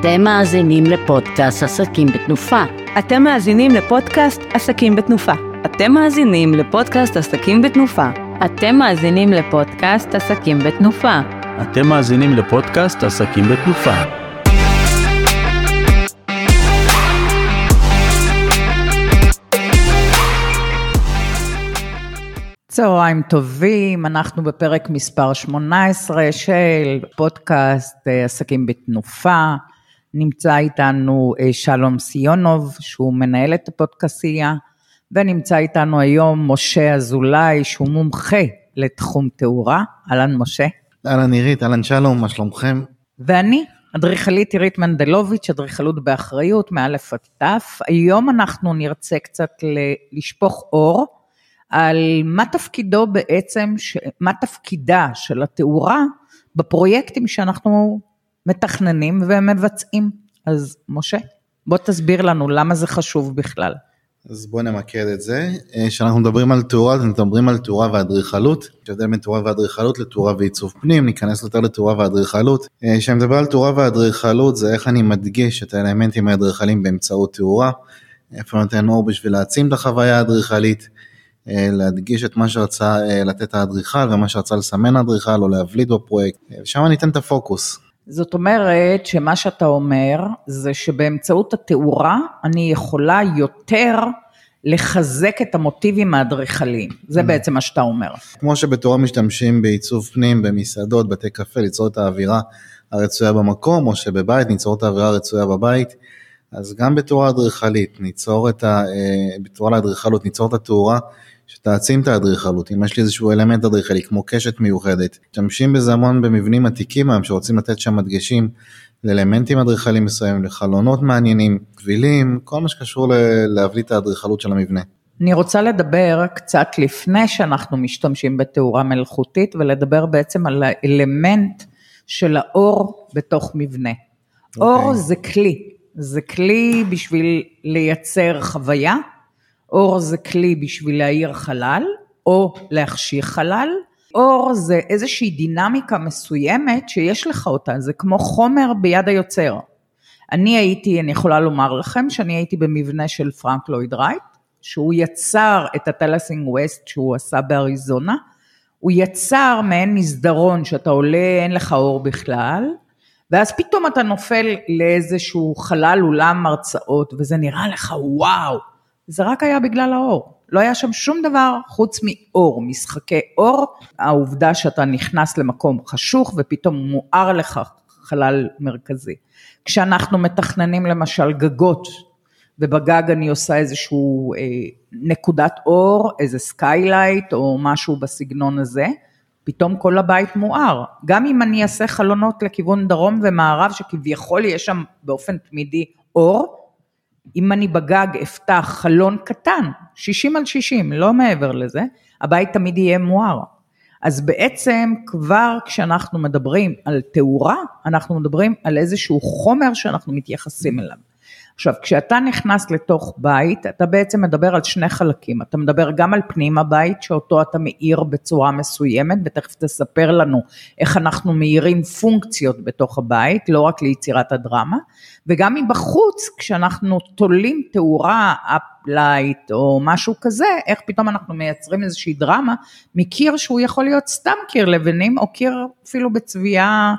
אתם מאזינים לפודקאסט עסקים בתנופה. אתם מאזינים לפודקאסט עסקים בתנופה. אתם מאזינים לפודקאסט עסקים בתנופה. אתם מאזינים לפודקאסט עסקים בתנופה. אתם מאזינים לפודקאסט עסקים בתנופה. צהריים טובים, אנחנו בפרק מספר 18 של פודקאסט אה, עסקים בתנופה. נמצא איתנו אה, שלום סיונוב, שהוא מנהל את הפודקאסייה, ונמצא איתנו היום משה אזולאי, שהוא מומחה לתחום תאורה. אהלן משה. אהלן עירית, אהלן שלום, מה שלומכם? ואני, אדריכלית עירית מנדלוביץ', אדריכלות באחריות, מאלף עד תף. היום אנחנו נרצה קצת לשפוך אור על מה תפקידו בעצם, מה תפקידה של התאורה בפרויקטים שאנחנו מתכננים ומבצעים. אז משה, בוא תסביר לנו למה זה חשוב בכלל. אז בוא נמקד את זה. כשאנחנו מדברים על תאורה, אנחנו מדברים על תאורה ואדריכלות. יש הבדל בין תאורה ואדריכלות לתאורה ועיצוב פנים, ניכנס יותר לתאורה ואדריכלות. כשאני מדבר על תאורה ואדריכלות זה איך אני מדגיש את האלמנטים האדריכליים באמצעות תאורה. איפה נותן אור בשביל להעצים את החוויה האדריכלית. להדגיש את מה שרצה לתת האדריכל ומה שרצה לסמן האדריכל או להבליט בפרויקט, ושם אני אתן את הפוקוס. זאת אומרת שמה שאתה אומר זה שבאמצעות התאורה אני יכולה יותר לחזק את המוטיבים האדריכליים, זה בעצם מה שאתה אומר. כמו שבתאורה משתמשים בעיצוב פנים במסעדות, בתי קפה, ליצור את האווירה הרצויה במקום, או שבבית ניצור את האווירה הרצויה בבית, אז גם בתאורה אדריכלית ניצור את ה... בתאורה לאדריכלות ניצור את התאורה שתעצים את האדריכלות, אם יש לי איזשהו אלמנט אדריכלי כמו קשת מיוחדת, משתמשים בזה המון במבנים עתיקים היום שרוצים לתת שם הדגשים לאלמנטים אדריכליים מסוימים, לחלונות מעניינים, כבילים, כל מה שקשור להבליט את האדריכלות של המבנה. אני רוצה לדבר קצת לפני שאנחנו משתמשים בתאורה מלאכותית ולדבר בעצם על האלמנט של האור בתוך מבנה. Okay. אור אוקיי. זה כלי, זה כלי בשביל לייצר חוויה, אור זה כלי בשביל להאיר חלל, או להחשיך חלל. אור זה איזושהי דינמיקה מסוימת שיש לך אותה, זה כמו חומר ביד היוצר. אני הייתי, אני יכולה לומר לכם שאני הייתי במבנה של פרנק לויד רייט, שהוא יצר את הטלסינג ווסט שהוא עשה באריזונה, הוא יצר מעין מסדרון שאתה עולה, אין לך אור בכלל, ואז פתאום אתה נופל לאיזשהו חלל אולם הרצאות, וזה נראה לך וואו, זה רק היה בגלל האור. לא היה שם שום דבר חוץ מאור, משחקי אור, העובדה שאתה נכנס למקום חשוך ופתאום מואר לך חלל מרכזי. כשאנחנו מתכננים למשל גגות, ובגג אני עושה איזשהו אה, נקודת אור, איזה skylight או משהו בסגנון הזה, פתאום כל הבית מואר. גם אם אני אעשה חלונות לכיוון דרום ומערב, שכביכול יש שם באופן תמידי אור, אם אני בגג אפתח חלון קטן, 60 על 60, לא מעבר לזה, הבית תמיד יהיה מואר. אז בעצם כבר כשאנחנו מדברים על תאורה, אנחנו מדברים על איזשהו חומר שאנחנו מתייחסים אליו. עכשיו, כשאתה נכנס לתוך בית, אתה בעצם מדבר על שני חלקים. אתה מדבר גם על פנים הבית, שאותו אתה מאיר בצורה מסוימת, ותכף תספר לנו איך אנחנו מאירים פונקציות בתוך הבית, לא רק ליצירת הדרמה, וגם מבחוץ, כשאנחנו תולים תאורה, up-light או משהו כזה, איך פתאום אנחנו מייצרים איזושהי דרמה מקיר שהוא יכול להיות סתם קיר לבנים, או קיר אפילו בצביעה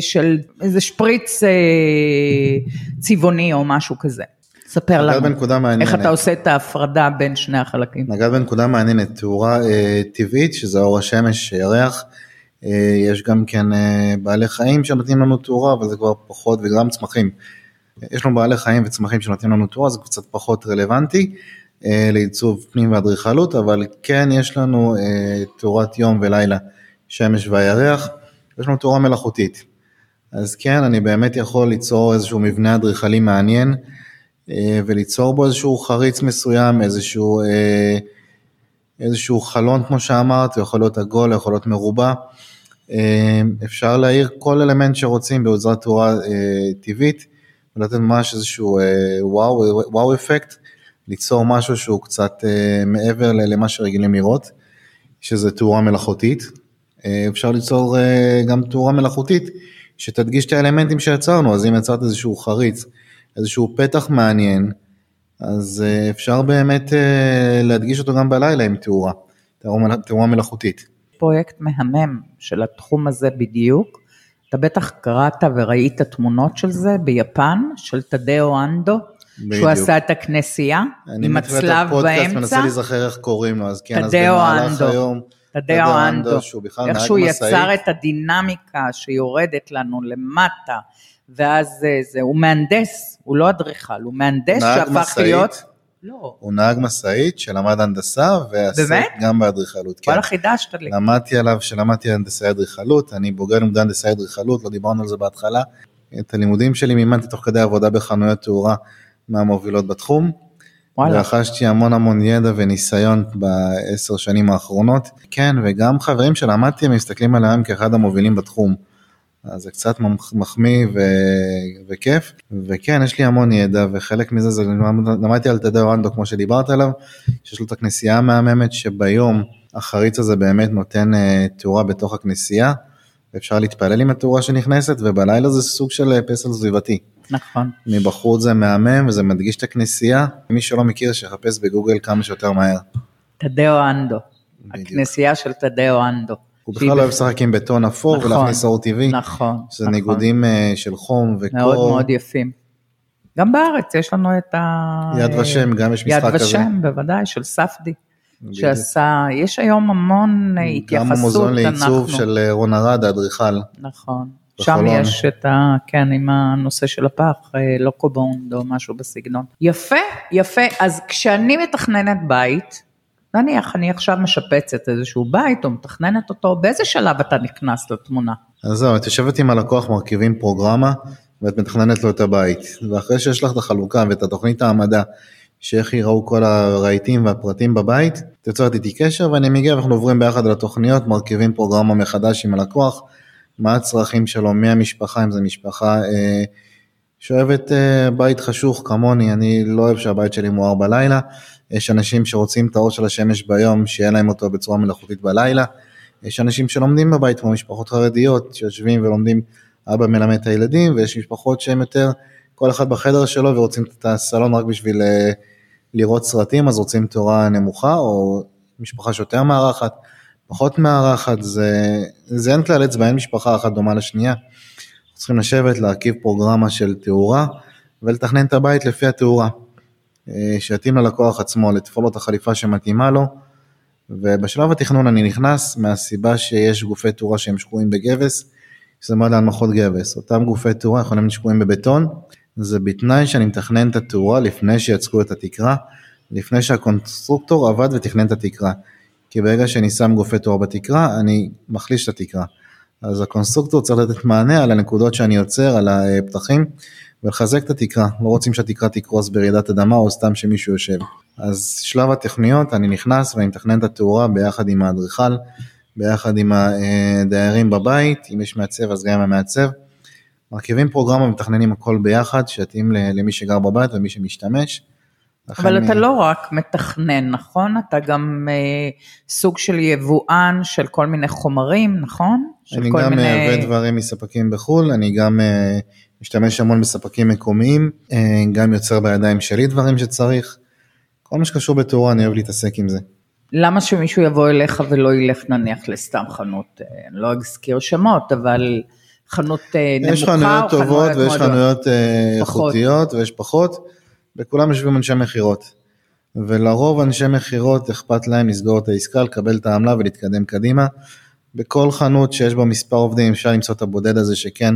של איזה שפריץ אה, צבעוני או משהו כזה. ספר לנו, איך אתה עושה את ההפרדה בין שני החלקים. נגעת בנקודה מעניינת, תאורה אה, טבעית, שזה אור השמש, ירח, אה, יש גם כן אה, בעלי חיים שנותנים לנו תאורה, אבל זה כבר פחות, וגם צמחים. יש לנו בעלי חיים וצמחים שנותנים לנו תאורה, זה קצת פחות רלוונטי אה, לעיצוב פנים ואדריכלות, אבל כן יש לנו אה, תאורת יום ולילה, שמש והירח. יש לנו תאורה מלאכותית. אז כן, אני באמת יכול ליצור איזשהו מבנה אדריכלי מעניין, אה, וליצור בו איזשהו חריץ מסוים, איזשהו, אה, איזשהו חלון כמו שאמרת, יכול להיות עגול, יכול להיות מרובע. אה, אפשר להעיר כל אלמנט שרוצים בעזרת תאורה טבעית, ולתת ממש איזשהו וואו, וואו אפקט, ליצור משהו שהוא קצת מעבר למה שרגילים לראות, שזה תאורה מלאכותית. אפשר ליצור גם תאורה מלאכותית שתדגיש את האלמנטים שיצרנו, אז אם יצרת איזשהו חריץ, איזשהו פתח מעניין, אז אה, אפשר באמת אה, להדגיש אותו גם בלילה עם תאורה, תאורה מלאכותית. פרויקט מהמם של התחום הזה בדיוק. אתה בטח קראת וראית תמונות של זה ביפן, של תדאו אנדו, שהוא בדיוק. עשה את הכנסייה, אני עם הצלב הפודקאסט באמצע. מנסה להיזכר איך קוראים לו, אז כן, אז במהלך אנדו. היום, תדאו אנדו, איך שהוא. יצר את הדינמיקה שיורדת לנו למטה, ואז זה, זה, הוא מהנדס, הוא לא אדריכל, הוא מהנדס שהפך. להיות, לא, הוא נהג משאית שלמד הנדסה ועסק? גם באדריכלות. כן. וואלה חידשת לי. למדתי עליו שלמדתי הנדסאי אדריכלות, אני בוגר לימודי הנדסאי אדריכלות, לא דיברנו על זה בהתחלה. את הלימודים שלי מימנתי תוך כדי עבודה בחנויות תאורה מהמובילות בתחום. וואלה, רכשתי המון המון ידע וניסיון בעשר שנים האחרונות. כן, וגם חברים שלמדתי הם מסתכלים עליהם כאחד המובילים בתחום. אז זה קצת מחמיא ו... וכיף. וכן, יש לי המון ידע, וחלק מזה זה למד- למדתי על תדאו אנדו כמו שדיברת עליו, שיש לו את הכנסייה המהממת, שביום החריץ הזה באמת נותן אה, תאורה בתוך הכנסייה. אפשר להתפלל עם התאורה שנכנסת, ובלילה זה סוג של אה, פסל סביבתי. נכון. מבחוץ זה מהמם וזה מדגיש את הכנסייה. מי שלא מכיר שיחפש בגוגל כמה שיותר מהר. תדאו אנדו, בדיוק. הכנסייה של תדאו אנדו. הוא בכלל לא אוהב לשחק עם בטון אפור נכון, ולהכניס אור טבעי. נכון, שזה נכון. ניגודים אה, של חום וקור. מאוד מאוד יפים. גם בארץ יש לנו את ה... יד ושם, גם יש יד משחק כזה. ושם, בוודאי, של ספדי, בדיוק. שעשה, יש היום המון אה, גם התייחסות, המוזיאון לעיצוב אנחנו- של אה, רון ארד האדריכל. נכון. שם בחולון. יש את ה... כן, עם הנושא של הפח, אה, לוקובונד או משהו בסגנון. יפה, יפה. אז כשאני מתכננת בית, נניח אני עכשיו משפצת איזשהו בית או מתכננת אותו, באיזה שלב אתה נכנס לתמונה? אז זהו, את יושבת עם הלקוח, מרכיבים פרוגרמה, ואת מתכננת לו את הבית. ואחרי שיש לך את החלוקה ואת התוכנית העמדה, שאיך ייראו כל הרהיטים והפרטים בבית, את יוצרת איתי קשר ואני מגיע ואנחנו עוברים ביחד על התוכניות, מרכיבים פרוגרמה מחדש עם הלקוח, מה הצרכים שלו, מי המשפחה, אם זו משפחה אה, שאוהבת אה, בית חשוך כמוני, אני לא אוהב שהבית שלי מואר בלילה, יש אנשים שרוצים את האור של השמש ביום, שיהיה להם אותו בצורה מלאכותית בלילה, יש אנשים שלומדים בבית כמו משפחות חרדיות שיושבים ולומדים אבא מלמד את הילדים ויש משפחות שהם יותר כל אחד בחדר שלו ורוצים את הסלון רק בשביל אה, לראות סרטים אז רוצים תורה נמוכה או משפחה שיותר מארחת פחות מארחת זה, זה אין כלל אצבע אין משפחה אחת דומה לשנייה. צריכים לשבת להרכיב פרוגרמה של תאורה ולתכנן את הבית לפי התאורה. אה, שיתאים ללקוח עצמו לתפור לו את החליפה שמתאימה לו. ובשלב התכנון אני נכנס מהסיבה שיש גופי תאורה שהם שקועים בגבס, שזה מיועד להנמכות גבס. אותם גופי תאורה יכולים להיות שקועים בבטון, זה בתנאי שאני מתכנן את התאורה לפני שיצקו את התקרה, לפני שהקונסטרוקטור עבד ותכנן את התקרה. כי ברגע שאני שם גופי תאורה בתקרה, אני מחליש את התקרה. אז הקונסטרוקטור צריך לתת מענה על הנקודות שאני יוצר, על הפתחים, ולחזק את התקרה. לא רוצים שהתקרה תקרוס ברעידת אדמה או סתם שמישהו יושב. אז שלב התכניות, אני נכנס ואני מתכנן את התאורה ביחד עם האדריכל, ביחד עם הדיירים בבית, אם יש מעצב אז גם עם המעצב. מרכיבים פרוגרמה, מתכננים הכל ביחד, שיתאים למי שגר בבית ומי שמשתמש. אבל אתה אה, לא רק מתכנן, נכון? אתה גם אה, סוג של יבואן של כל מיני חומרים, נכון? אני גם מיני- מייבא דברים מספקים בחו"ל, אני גם אה, משתמש המון בספקים מקומיים, אה, גם יוצר בידיים שלי דברים שצריך. כל מה שקשור בתאורה אני אוהב להתעסק עם זה. למה שמישהו יבוא אליך ולא ילך נניח לסתם חנות, אה, אני לא אזכיר שמות, אבל חנות אה, נמוכה יש או חנויות טובות ויש? חנויות אה. איכותיות ויש פחות, בכולם יושבים אנשי מכירות. ולרוב אנשי מכירות אכפת להם לסגור את העסקה, לקבל את העמלה ולהתקדם קדימה. בכל חנות שיש בה מספר עובדים אפשר למצוא את הבודד הזה שכן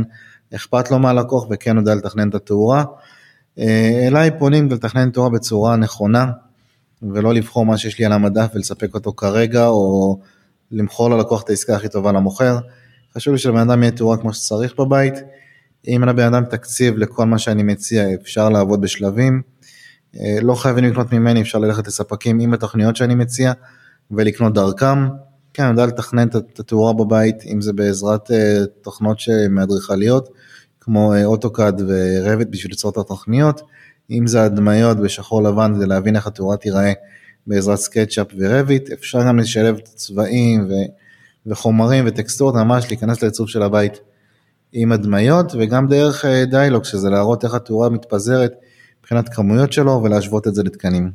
אכפת לו מהלקוח וכן יודע לתכנן את התאורה. אה, אליי פונים לתכנן תאורה בצורה נכונה ולא לבחור מה שיש לי על המדף ולספק אותו כרגע או למכור ללקוח את העסקה הכי טובה למוכר. חשוב לי שלבן אדם יהיה תאורה כמו שצריך בבית. אם לבן אדם תקציב לכל מה שאני מציע אפשר לעבוד בשלבים. אה, לא חייבים לקנות ממני, אפשר ללכת לספקים עם התוכניות שאני מציע ולקנות דרכם. כן, אני יודע לתכנן את התאורה בבית, אם זה בעזרת אה, תוכנות שהן אדריכליות, כמו אה, AutoCAD ו Revit בשביל ליצור את התוכניות, אם זה הדמיות בשחור לבן כדי להבין איך התאורה תיראה בעזרת SketchUp ו Revit, אפשר גם לשלב צבעים ו, וחומרים וטקסטורות ממש להיכנס לעיצוב של הבית. עם הדמיות וגם דרך דיילוג, שזה להראות איך התאורה מתפזרת מבחינת כמויות שלו ולהשוות את זה לתקנים.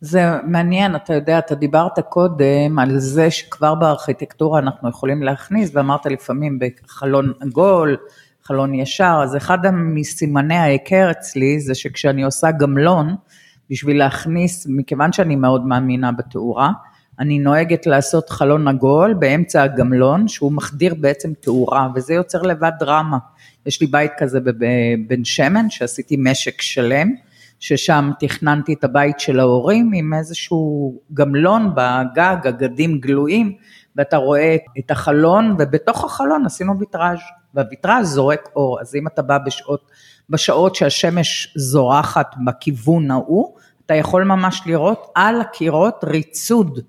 זה מעניין, אתה יודע, אתה דיברת קודם על זה שכבר בארכיטקטורה אנחנו יכולים להכניס, ואמרת לפעמים בחלון עגול, חלון ישר, אז אחד מסימני ההיכר אצלי זה שכשאני עושה גמלון, בשביל להכניס, מכיוון שאני מאוד מאמינה בתאורה, אני נוהגת לעשות חלון עגול באמצע הגמלון, שהוא מחדיר בעצם תאורה, וזה יוצר לבד דרמה. יש לי בית כזה בבן שמן, שעשיתי משק שלם, ששם תכננתי את הבית של ההורים עם איזשהו גמלון בגג, אגדים גלויים, ואתה רואה את החלון, ובתוך החלון עשינו ויטראז', והוויטראז' זורק אור, אז אם אתה בא בשעות, בשעות שהשמש זורחת בכיוון ההוא, אתה יכול ממש לראות על הקירות ריצוד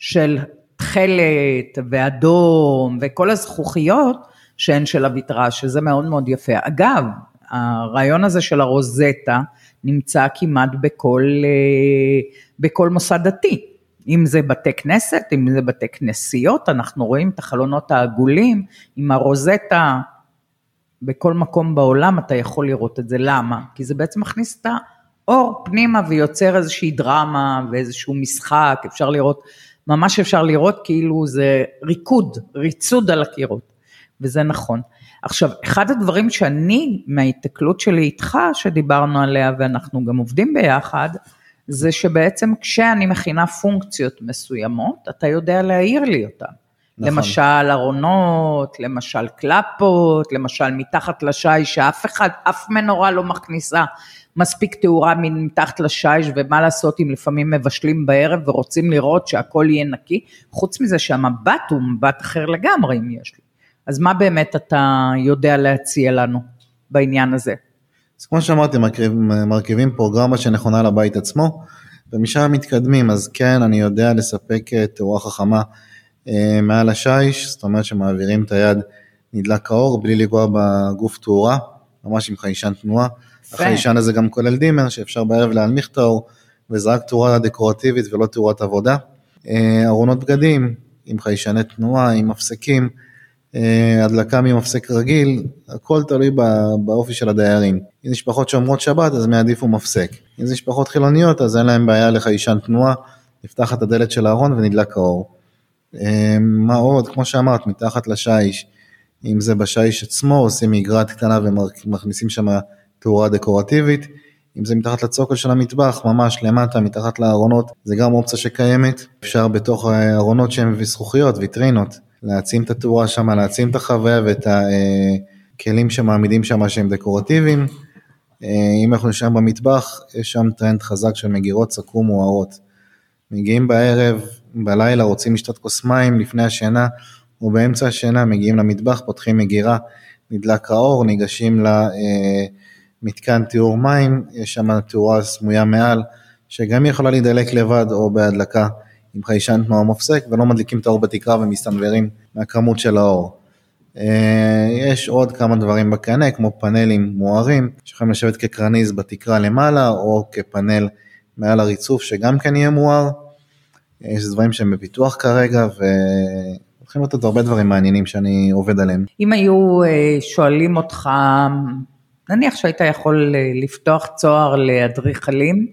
של תכלת ואדום וכל הזכוכיות שהן של הוויטראז', שזה מאוד מאוד יפה. אגב, הרעיון הזה של הרוזטה נמצא כמעט בכל, אה, בכל מוסד דתי. אם זה בתי כנסת, אם זה בתי כנסיות, אנחנו רואים את החלונות העגולים עם הרוזטה, בכל מקום בעולם אתה יכול לראות את זה, למה? כי זה בעצם מכניס את האור פנימה ויוצר איזושהי דרמה ואיזשהו משחק, אפשר לראות, ממש אפשר לראות כאילו זה ריקוד, ריצוד על הקירות, וזה נכון. עכשיו, אחד הדברים שאני, מההיתקלות שלי איתך, שדיברנו עליה ואנחנו גם עובדים ביחד, זה שבעצם כשאני מכינה פונקציות מסוימות, אתה יודע להעיר לי אותן. נכון. למשל ארונות, למשל קלפות, למשל מתחת לשיש, שאף אחד, אף מנורה לא מכניסה מספיק תאורה מתחת לשיש, ומה לעשות אם לפעמים מבשלים בערב ורוצים לראות שהכל יהיה נקי, חוץ מזה שהמבט הוא מבט אחר לגמרי אם יש לי. אז מה באמת אתה יודע להציע לנו בעניין הזה? אז כמו שאמרתי, מרכיבים, מרכיבים פרוגרמה שנכונה לבית עצמו, ומשם מתקדמים, אז כן, אני יודע לספק אה, תאורה חכמה אה, מעל השיש, זאת אומרת שמעבירים את היד, נדלק האור בלי לגוע בגוף תאורה, ממש עם חיישן תנועה. החיישן הזה גם כולל דימר, שאפשר בערב להנמיך את האור, וזה רק תאורה דקורטיבית ולא תאורת עבודה. אה, ארונות בגדים, עם חיישני תנועה, עם מפסקים. אה, הדלקה ממפסק רגיל, הכל תלוי באופי של הדיירים. אם זה משפחות שומרות שבת אז הם יעדיפו מפסק. אם זה משפחות חילוניות אז אין להם בעיה לחיישן תנועה, נפתח את הדלת של הארון ונדלק האור. אה, מה עוד? כמו שאמרת, מתחת לשיש, אם זה בשיש עצמו עושים מגרת קטנה ומכניסים שם תאורה דקורטיבית. אם זה מתחת לצוקל של המטבח, ממש למטה, מתחת לארונות, זה גם אופציה שקיימת. אפשר בתוך הארונות שהם זכוכיות, ויטרינות, להעצים את התאורה שם, להעצים את החוויה ואת הכלים שמעמידים שם שהם דקורטיביים. אה, אם אנחנו נשאר במטבח, יש שם טרנד חזק של מגירות סכו"ם מוארות. מגיעים בערב, בלילה, רוצים לשתות כוס מים לפני השינה, או באמצע השינה מגיעים למטבח, פותחים מגירה, נדלק האור, ניגשים למתקן טיהור מים, יש שם תאורה סמויה מעל, שגם יכולה להידלק לבד או בהדלקה. עם חיישן תנועה מופסק ולא מדליקים את האור בתקרה ומסתנוורים מהכמות של האור. אה, יש עוד כמה דברים בקנה כמו פאנלים מוארים שיכולים לשבת כקרניז בתקרה למעלה או כפאנל מעל הריצוף שגם כן יהיה מואר. יש דברים שהם בפיתוח כרגע והולכים להיות עוד הרבה דברים מעניינים שאני עובד עליהם. אם היו אה, שואלים אותך, נניח שהיית יכול אה, לפתוח צוהר לאדריכלים,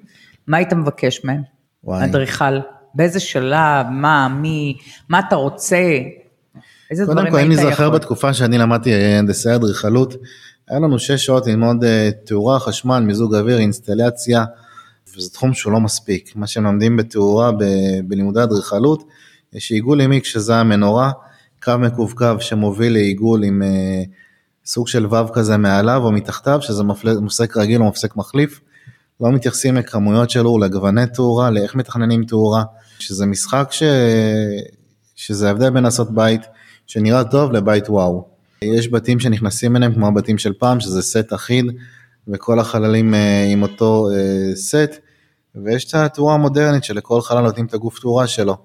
מה היית מבקש מהם? אדריכל. באיזה שלב, מה, מי, מה אתה רוצה, איזה דברים היית יכול. קודם כל, אם נזכר בתקופה שאני למדתי הנדסי אדריכלות, היה לנו שש שעות ללמוד אה, תאורה, חשמל, מיזוג אוויר, אינסטלציה, וזה תחום שהוא לא מספיק. מה שהם לומדים בתאורה בלימודי אדריכלות, יש עיגול ימי כשזה המנורה, קו מקווקו שמוביל לעיגול עם אה, סוג של וו כזה מעליו או מתחתיו, שזה מפסק רגיל או מפסק מחליף. לא מתייחסים לכמויות של אור, לגווני תאורה, לאיך מתכננים תאורה, שזה משחק ש... שזה ההבדל בין לעשות בית שנראה טוב לבית וואו. יש בתים שנכנסים אליהם כמו הבתים של פעם, שזה סט אחיד, וכל החללים אה, עם אותו אה, סט, ויש את התאורה המודרנית שלכל חלל נותנים את הגוף תאורה שלו.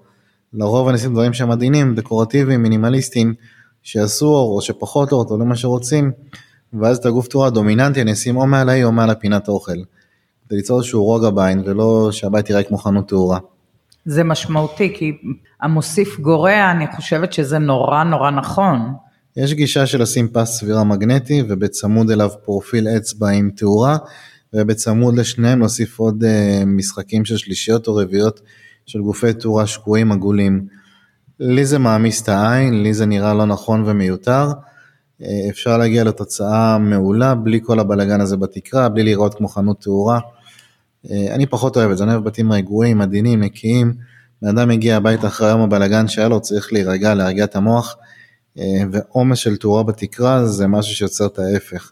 לרוב אני דברים שהם דקורטיביים, מינימליסטיים, אור או שפחות אור, תלוי מה שרוצים, ואז את הגוף תאורה הדומיננטי אני אשים או מעל האי או מעל הפינת אוכל. כדי ליצור איזשהו רוגע בעין ולא שהבית יראה כמו חנות תאורה. זה משמעותי כי המוסיף גורע, אני חושבת שזה נורא נורא נכון. יש גישה של לשים פס סבירה מגנטי ובצמוד אליו פרופיל אצבע עם תאורה ובצמוד לשניהם להוסיף עוד uh, משחקים של שלישיות או רביעיות של גופי תאורה שקועים עגולים. לי זה מעמיס את העין, לי זה נראה לא נכון ומיותר. Uh, אפשר להגיע לתוצאה מעולה בלי כל הבלגן הזה בתקרה, בלי לראות כמו חנות תאורה. Uh, אני פחות אוהב את זה, אני אוהב בתים רגועים, עדינים, נקיים. בן אדם מגיע הביתה אחרי היום הבלגן שהיה לו, צריך להירגע, להרגיע את המוח. ועומס של תאורה בתקרה זה משהו שיוצר את ההפך.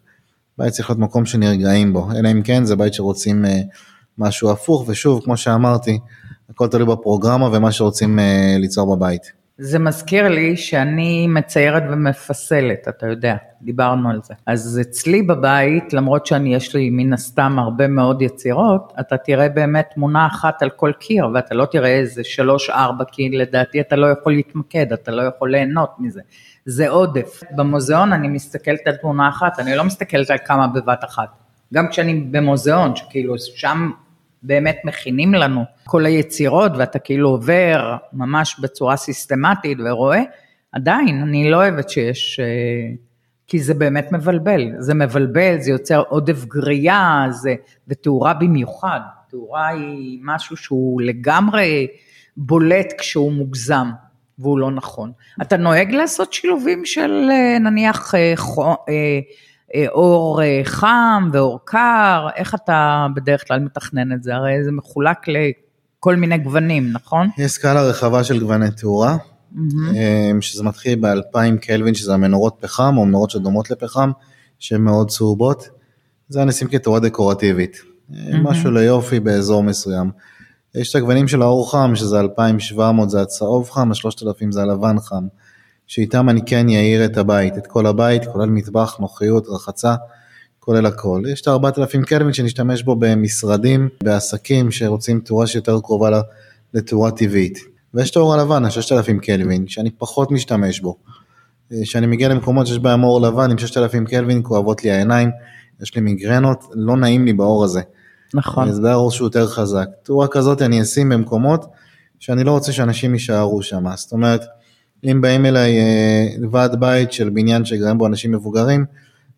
בית צריך להיות מקום שנרגעים בו, אלא אם כן זה בית שרוצים אה, משהו הפוך, ושוב, כמו שאמרתי, הכל תלוי בפרוגרמה ומה שרוצים אה, ליצור בבית. זה מזכיר לי שאני מציירת ומפסלת, אתה יודע, דיברנו על זה. אז אצלי בבית, למרות שאני יש לי מן הסתם הרבה מאוד יצירות, אתה תראה באמת תמונה אחת על כל קיר, ואתה לא תראה איזה שלוש ארבע, כי לדעתי אתה לא יכול להתמקד, אתה לא יכול ליהנות מזה. זה עודף. במוזיאון אני מסתכלת על תמונה אחת, אני לא מסתכלת על כמה בבת אחת. גם כשאני במוזיאון, שכאילו שם באמת מכינים לנו כל היצירות ואתה כאילו עובר ממש בצורה סיסטמטית ורואה, עדיין אני לא אוהבת שיש, אה, כי זה באמת מבלבל, זה מבלבל, זה יוצר עודף גריעה, זה, ותאורה במיוחד, תאורה היא משהו שהוא לגמרי בולט כשהוא מוגזם. והוא לא נכון. אתה נוהג לעשות שילובים של אה, נניח אה, אור חם ואור קר, איך אתה בדרך כלל מתכנן את זה? הרי זה מחולק לכל מיני גוונים, נכון? יש סקאלה רחבה של גווני תאורה, mm-hmm. שזה מתחיל ב-2000 קלווין, שזה המנורות פחם, או מנורות שדומות לפחם, שהן מאוד צהובות. זה נשים כתאורה דקורטיבית, mm-hmm. משהו ליופי באזור מסוים. יש את הגוונים של האור חם, שזה 2,700 זה הצהוב חם, ה-3,000 זה הלבן חם, שאיתם אני כן יאיר את הבית, את כל הבית, כולל מטבח, נוחיות, רחצה, כולל הכל. יש את ה-4,000 קלווין שנשתמש בו במשרדים, בעסקים שרוצים תאורה שיותר קרובה לתאורה טבעית. ויש את האור הלבן, ה-6,000 קלווין, שאני פחות משתמש בו. כשאני מגיע למקומות שיש בהם אור לבן עם 6,000 קלווין, כואבות לי העיניים, יש לי מיגרנות, לא נעים לי באור הזה. נכון. זה האור שהוא יותר חזק. תאורה כזאת אני אשים במקומות שאני לא רוצה שאנשים יישארו שם. זאת אומרת, אם באים אליי אה, ועד בית של בניין שגרים בו אנשים מבוגרים,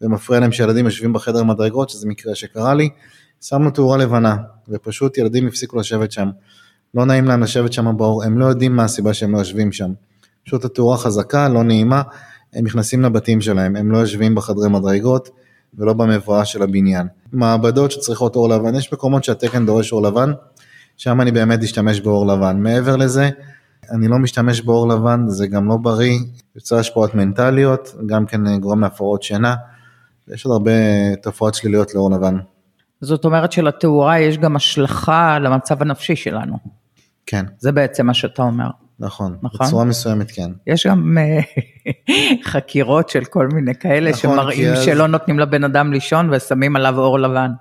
ומפריע להם שילדים יושבים בחדר מדרגות, שזה מקרה שקרה לי, שמנו תאורה לבנה, ופשוט ילדים הפסיקו לשבת שם. לא נעים להם לשבת שם באור, הם לא יודעים מה הסיבה שהם לא יושבים שם. פשוט התאורה חזקה, לא נעימה, הם נכנסים לבתים שלהם, הם לא יושבים בחדרי מדרגות, ולא במבואה של הבניין. מעבדות שצריכות אור לבן, יש מקומות שהתקן דורש אור לבן, שם אני באמת אשתמש באור לבן. מעבר לזה, אני לא משתמש באור לבן, זה גם לא בריא, יוצר השפעות מנטליות, גם כן גורם להפרעות שינה, יש עוד הרבה תופעות שליליות לאור לבן. זאת אומרת שלתאורה יש גם השלכה למצב הנפשי שלנו. כן. זה בעצם מה שאתה אומר. נכון, נכון, בצורה מסוימת כן. יש גם אה, חקירות של כל מיני כאלה נכון, שמראים אז... שלא נותנים לבן אדם לישון ושמים עליו אור לבן.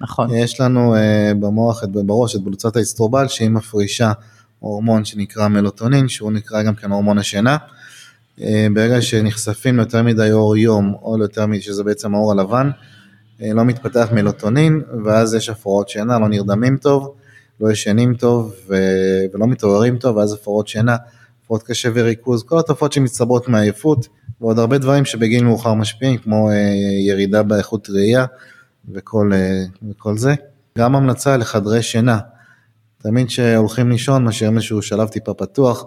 נכון. יש לנו uh, במוח, בראש, את בלוצת האסטרובל שהיא מפרישה הורמון שנקרא מלוטונין, שהוא נקרא גם כן הורמון השינה. Uh, ברגע שנחשפים ליותר מדי אור יום, או ליותר מדי, שזה בעצם האור הלבן, uh, לא מתפתח מלוטונין, ואז יש הפרעות שינה, לא נרדמים טוב. לא ישנים טוב ו... ולא מתעוררים טוב, ואז הפרעות שינה, הפרעות קשה וריכוז, כל התופעות שמצטברות מעייפות, ועוד הרבה דברים שבגיל מאוחר משפיעים, כמו אה, ירידה באיכות ראייה וכל, אה, וכל זה. גם המלצה לחדרי שינה, תמיד כשהולכים לישון משאירים איזשהו שלב טיפה פתוח,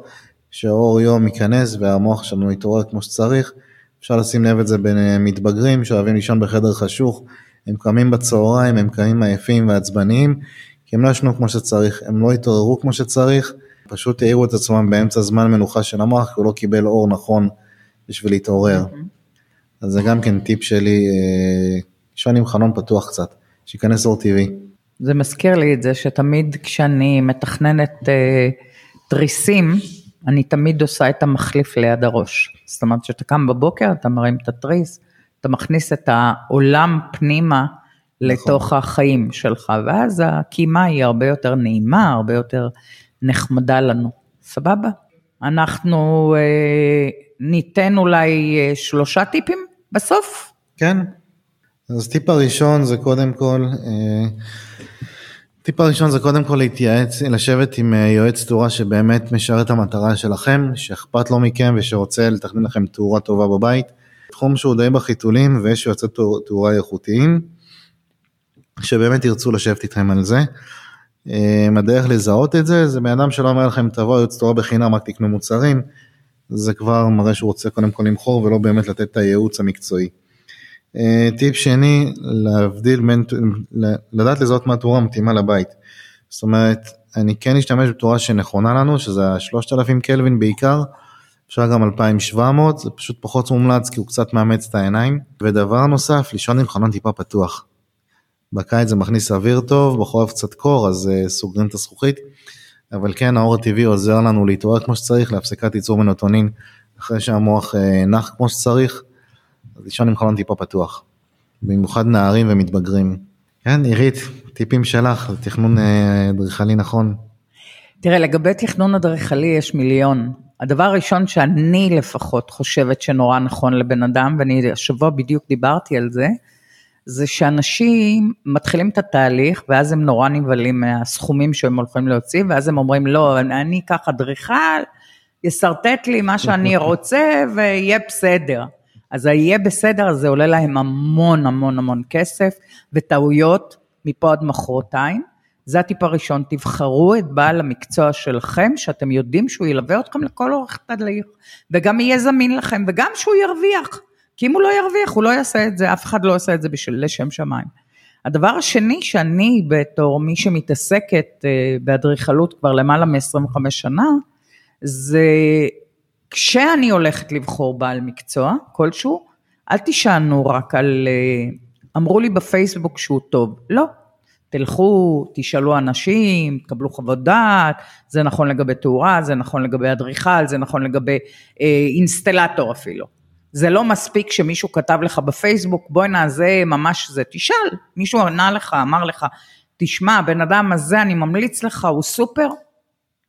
שאור יום ייכנס והמוח שלנו יתעורר כמו שצריך. אפשר לשים לב את זה בין אה, מתבגרים שאוהבים לישון בחדר חשוך, הם קמים בצהריים, הם קמים עייפים ועצבניים, כי הם לא ישנו כמו שצריך, הם לא התעוררו כמו שצריך, פשוט העירו את עצמם באמצע זמן מנוחה של המוח, כי הוא לא קיבל אור נכון בשביל להתעורר. Mm-hmm. אז זה גם כן טיפ שלי, לישון אה, עם חלון פתוח קצת, שייכנס אור טבעי. זה מזכיר לי את זה שתמיד כשאני מתכננת אה, תריסים, אני תמיד עושה את המחליף ליד הראש. זאת אומרת, כשאתה קם בבוקר, אתה מרים את התריס, אתה מכניס את העולם פנימה לתוך נכון. החיים שלך, ואז הקימה היא הרבה יותר נעימה, הרבה יותר נחמדה לנו. סבבה? אנחנו אה, ניתן אולי אה, שלושה טיפים בסוף? כן. אז טיפ הראשון זה קודם כל, אה, טיפ הראשון זה קודם כל להתייעץ, לשבת עם אה, יועץ תאורה שבאמת משרת את המטרה שלכם, שאכפת לו מכם ושרוצה לתכנן לכם תאורה טובה בבית. תחום שהוא די בחיתולים ויש יועצי תאור- תאורה איכותיים, שבאמת ירצו לשבת איתכם על זה. אה, הדרך לזהות את זה, זה בן אדם שלא אומר לכם תבוא יועץ תאורה בחינם רק תקנו מוצרים, זה כבר מראה שהוא רוצה קודם כל למכור ולא באמת לתת את הייעוץ המקצועי. אה, טיפ שני, להבדיל בין, לדעת לזהות מה התאורה מתאימה לבית. זאת אומרת, אני כן אשתמש בתאורה שנכונה לנו, שזה ה-3000 קלווין בעיקר, אפשר גם 2700, זה פשוט פחות מומלץ כי הוא קצת מאמץ את העיניים. ודבר נוסף, לישון עם חלון טיפה פתוח. בקיץ זה מכניס אוויר טוב, בחורף קצת קור, אז uh, סוגרים את הזכוכית. אבל כן, האור הטבעי עוזר לנו להתעורר כמו שצריך, להפסקת ייצור מנוטונין, אחרי שהמוח uh, נח כמו שצריך, לישון עם חלון טיפה פתוח. במיוחד נערים ומתבגרים. כן, עירית, טיפים שלך, לתכנון אה, אדריכלי נכון. תראה, לגבי תכנון אדריכלי יש מיליון. הדבר הראשון שאני לפחות חושבת שנורא נכון לבן אדם, ואני השבוע בדיוק דיברתי על זה, זה שאנשים מתחילים את התהליך, ואז הם נורא נבהלים מהסכומים שהם הולכים להוציא, ואז הם אומרים, לא, אני אקח אדריכל, ישרטט לי מה שאני רוצה ויהיה בסדר. אז היהיה בסדר, זה עולה להם המון המון המון כסף, וטעויות מפה עד מחרתיים. זה הטיפ הראשון, תבחרו את בעל המקצוע שלכם, שאתם יודעים שהוא ילווה אתכם לכל אורך תהליך, וגם יהיה זמין לכם, וגם שהוא ירוויח. כי אם הוא לא ירוויח, הוא לא יעשה את זה, אף אחד לא עושה את זה בשביל לשם שמיים. הדבר השני שאני בתור מי שמתעסקת אה, באדריכלות כבר למעלה מ-25 שנה, זה כשאני הולכת לבחור בעל מקצוע כלשהו, אל תישענו רק על, אה, אמרו לי בפייסבוק שהוא טוב, לא. תלכו, תשאלו אנשים, תקבלו חוות דעת, זה נכון לגבי תאורה, זה נכון לגבי אדריכל, זה נכון לגבי אה, אינסטלטור אפילו. זה לא מספיק שמישהו כתב לך בפייסבוק, בוא'נה זה ממש זה, תשאל, מישהו ענה לך, אמר לך, תשמע, הבן אדם הזה אני ממליץ לך, הוא סופר,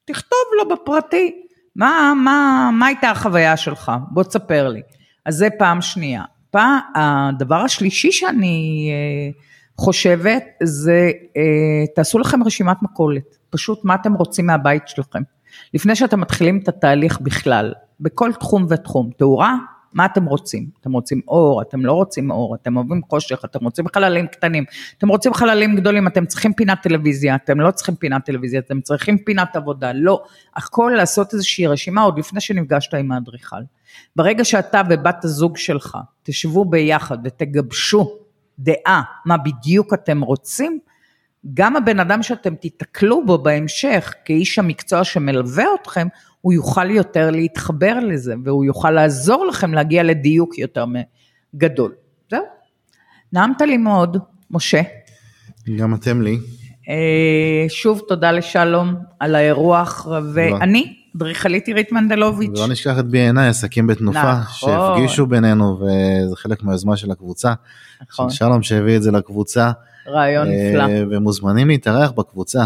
תכתוב לו בפרטי, מה, מה, מה הייתה החוויה שלך? בוא תספר לי. אז זה פעם שנייה. פעם, הדבר השלישי שאני אה, חושבת זה, אה, תעשו לכם רשימת מכולת. פשוט מה אתם רוצים מהבית שלכם. לפני שאתם מתחילים את התהליך בכלל, בכל תחום ותחום. תאורה, מה אתם רוצים? אתם רוצים אור, אתם לא רוצים אור, אתם אוהבים חושך, אתם רוצים חללים קטנים, אתם רוצים חללים גדולים, אתם צריכים פינת טלוויזיה, אתם לא צריכים פינת טלוויזיה, אתם צריכים פינת עבודה, לא. הכל לעשות איזושהי רשימה עוד לפני שנפגשת עם האדריכל. ברגע שאתה ובת הזוג שלך תשבו ביחד ותגבשו דעה מה בדיוק אתם רוצים, גם הבן אדם שאתם תיתקלו בו בהמשך כאיש המקצוע שמלווה אתכם, הוא יוכל יותר להתחבר לזה, והוא יוכל לעזור לכם להגיע לדיוק יותר גדול. זהו. נעמת לי מאוד, משה. גם אתם לי. אה, שוב תודה לשלום על האירוח, ואני, אדריכלית עירית מנדלוביץ'. לא נשכח את B&I, עסקים בתנופה, נכון. שהפגישו בינינו, וזה חלק מהיוזמה של הקבוצה. נכון, של שלום שהביא את זה לקבוצה. רעיון אה, נפלא. ומוזמנים להתארח בקבוצה.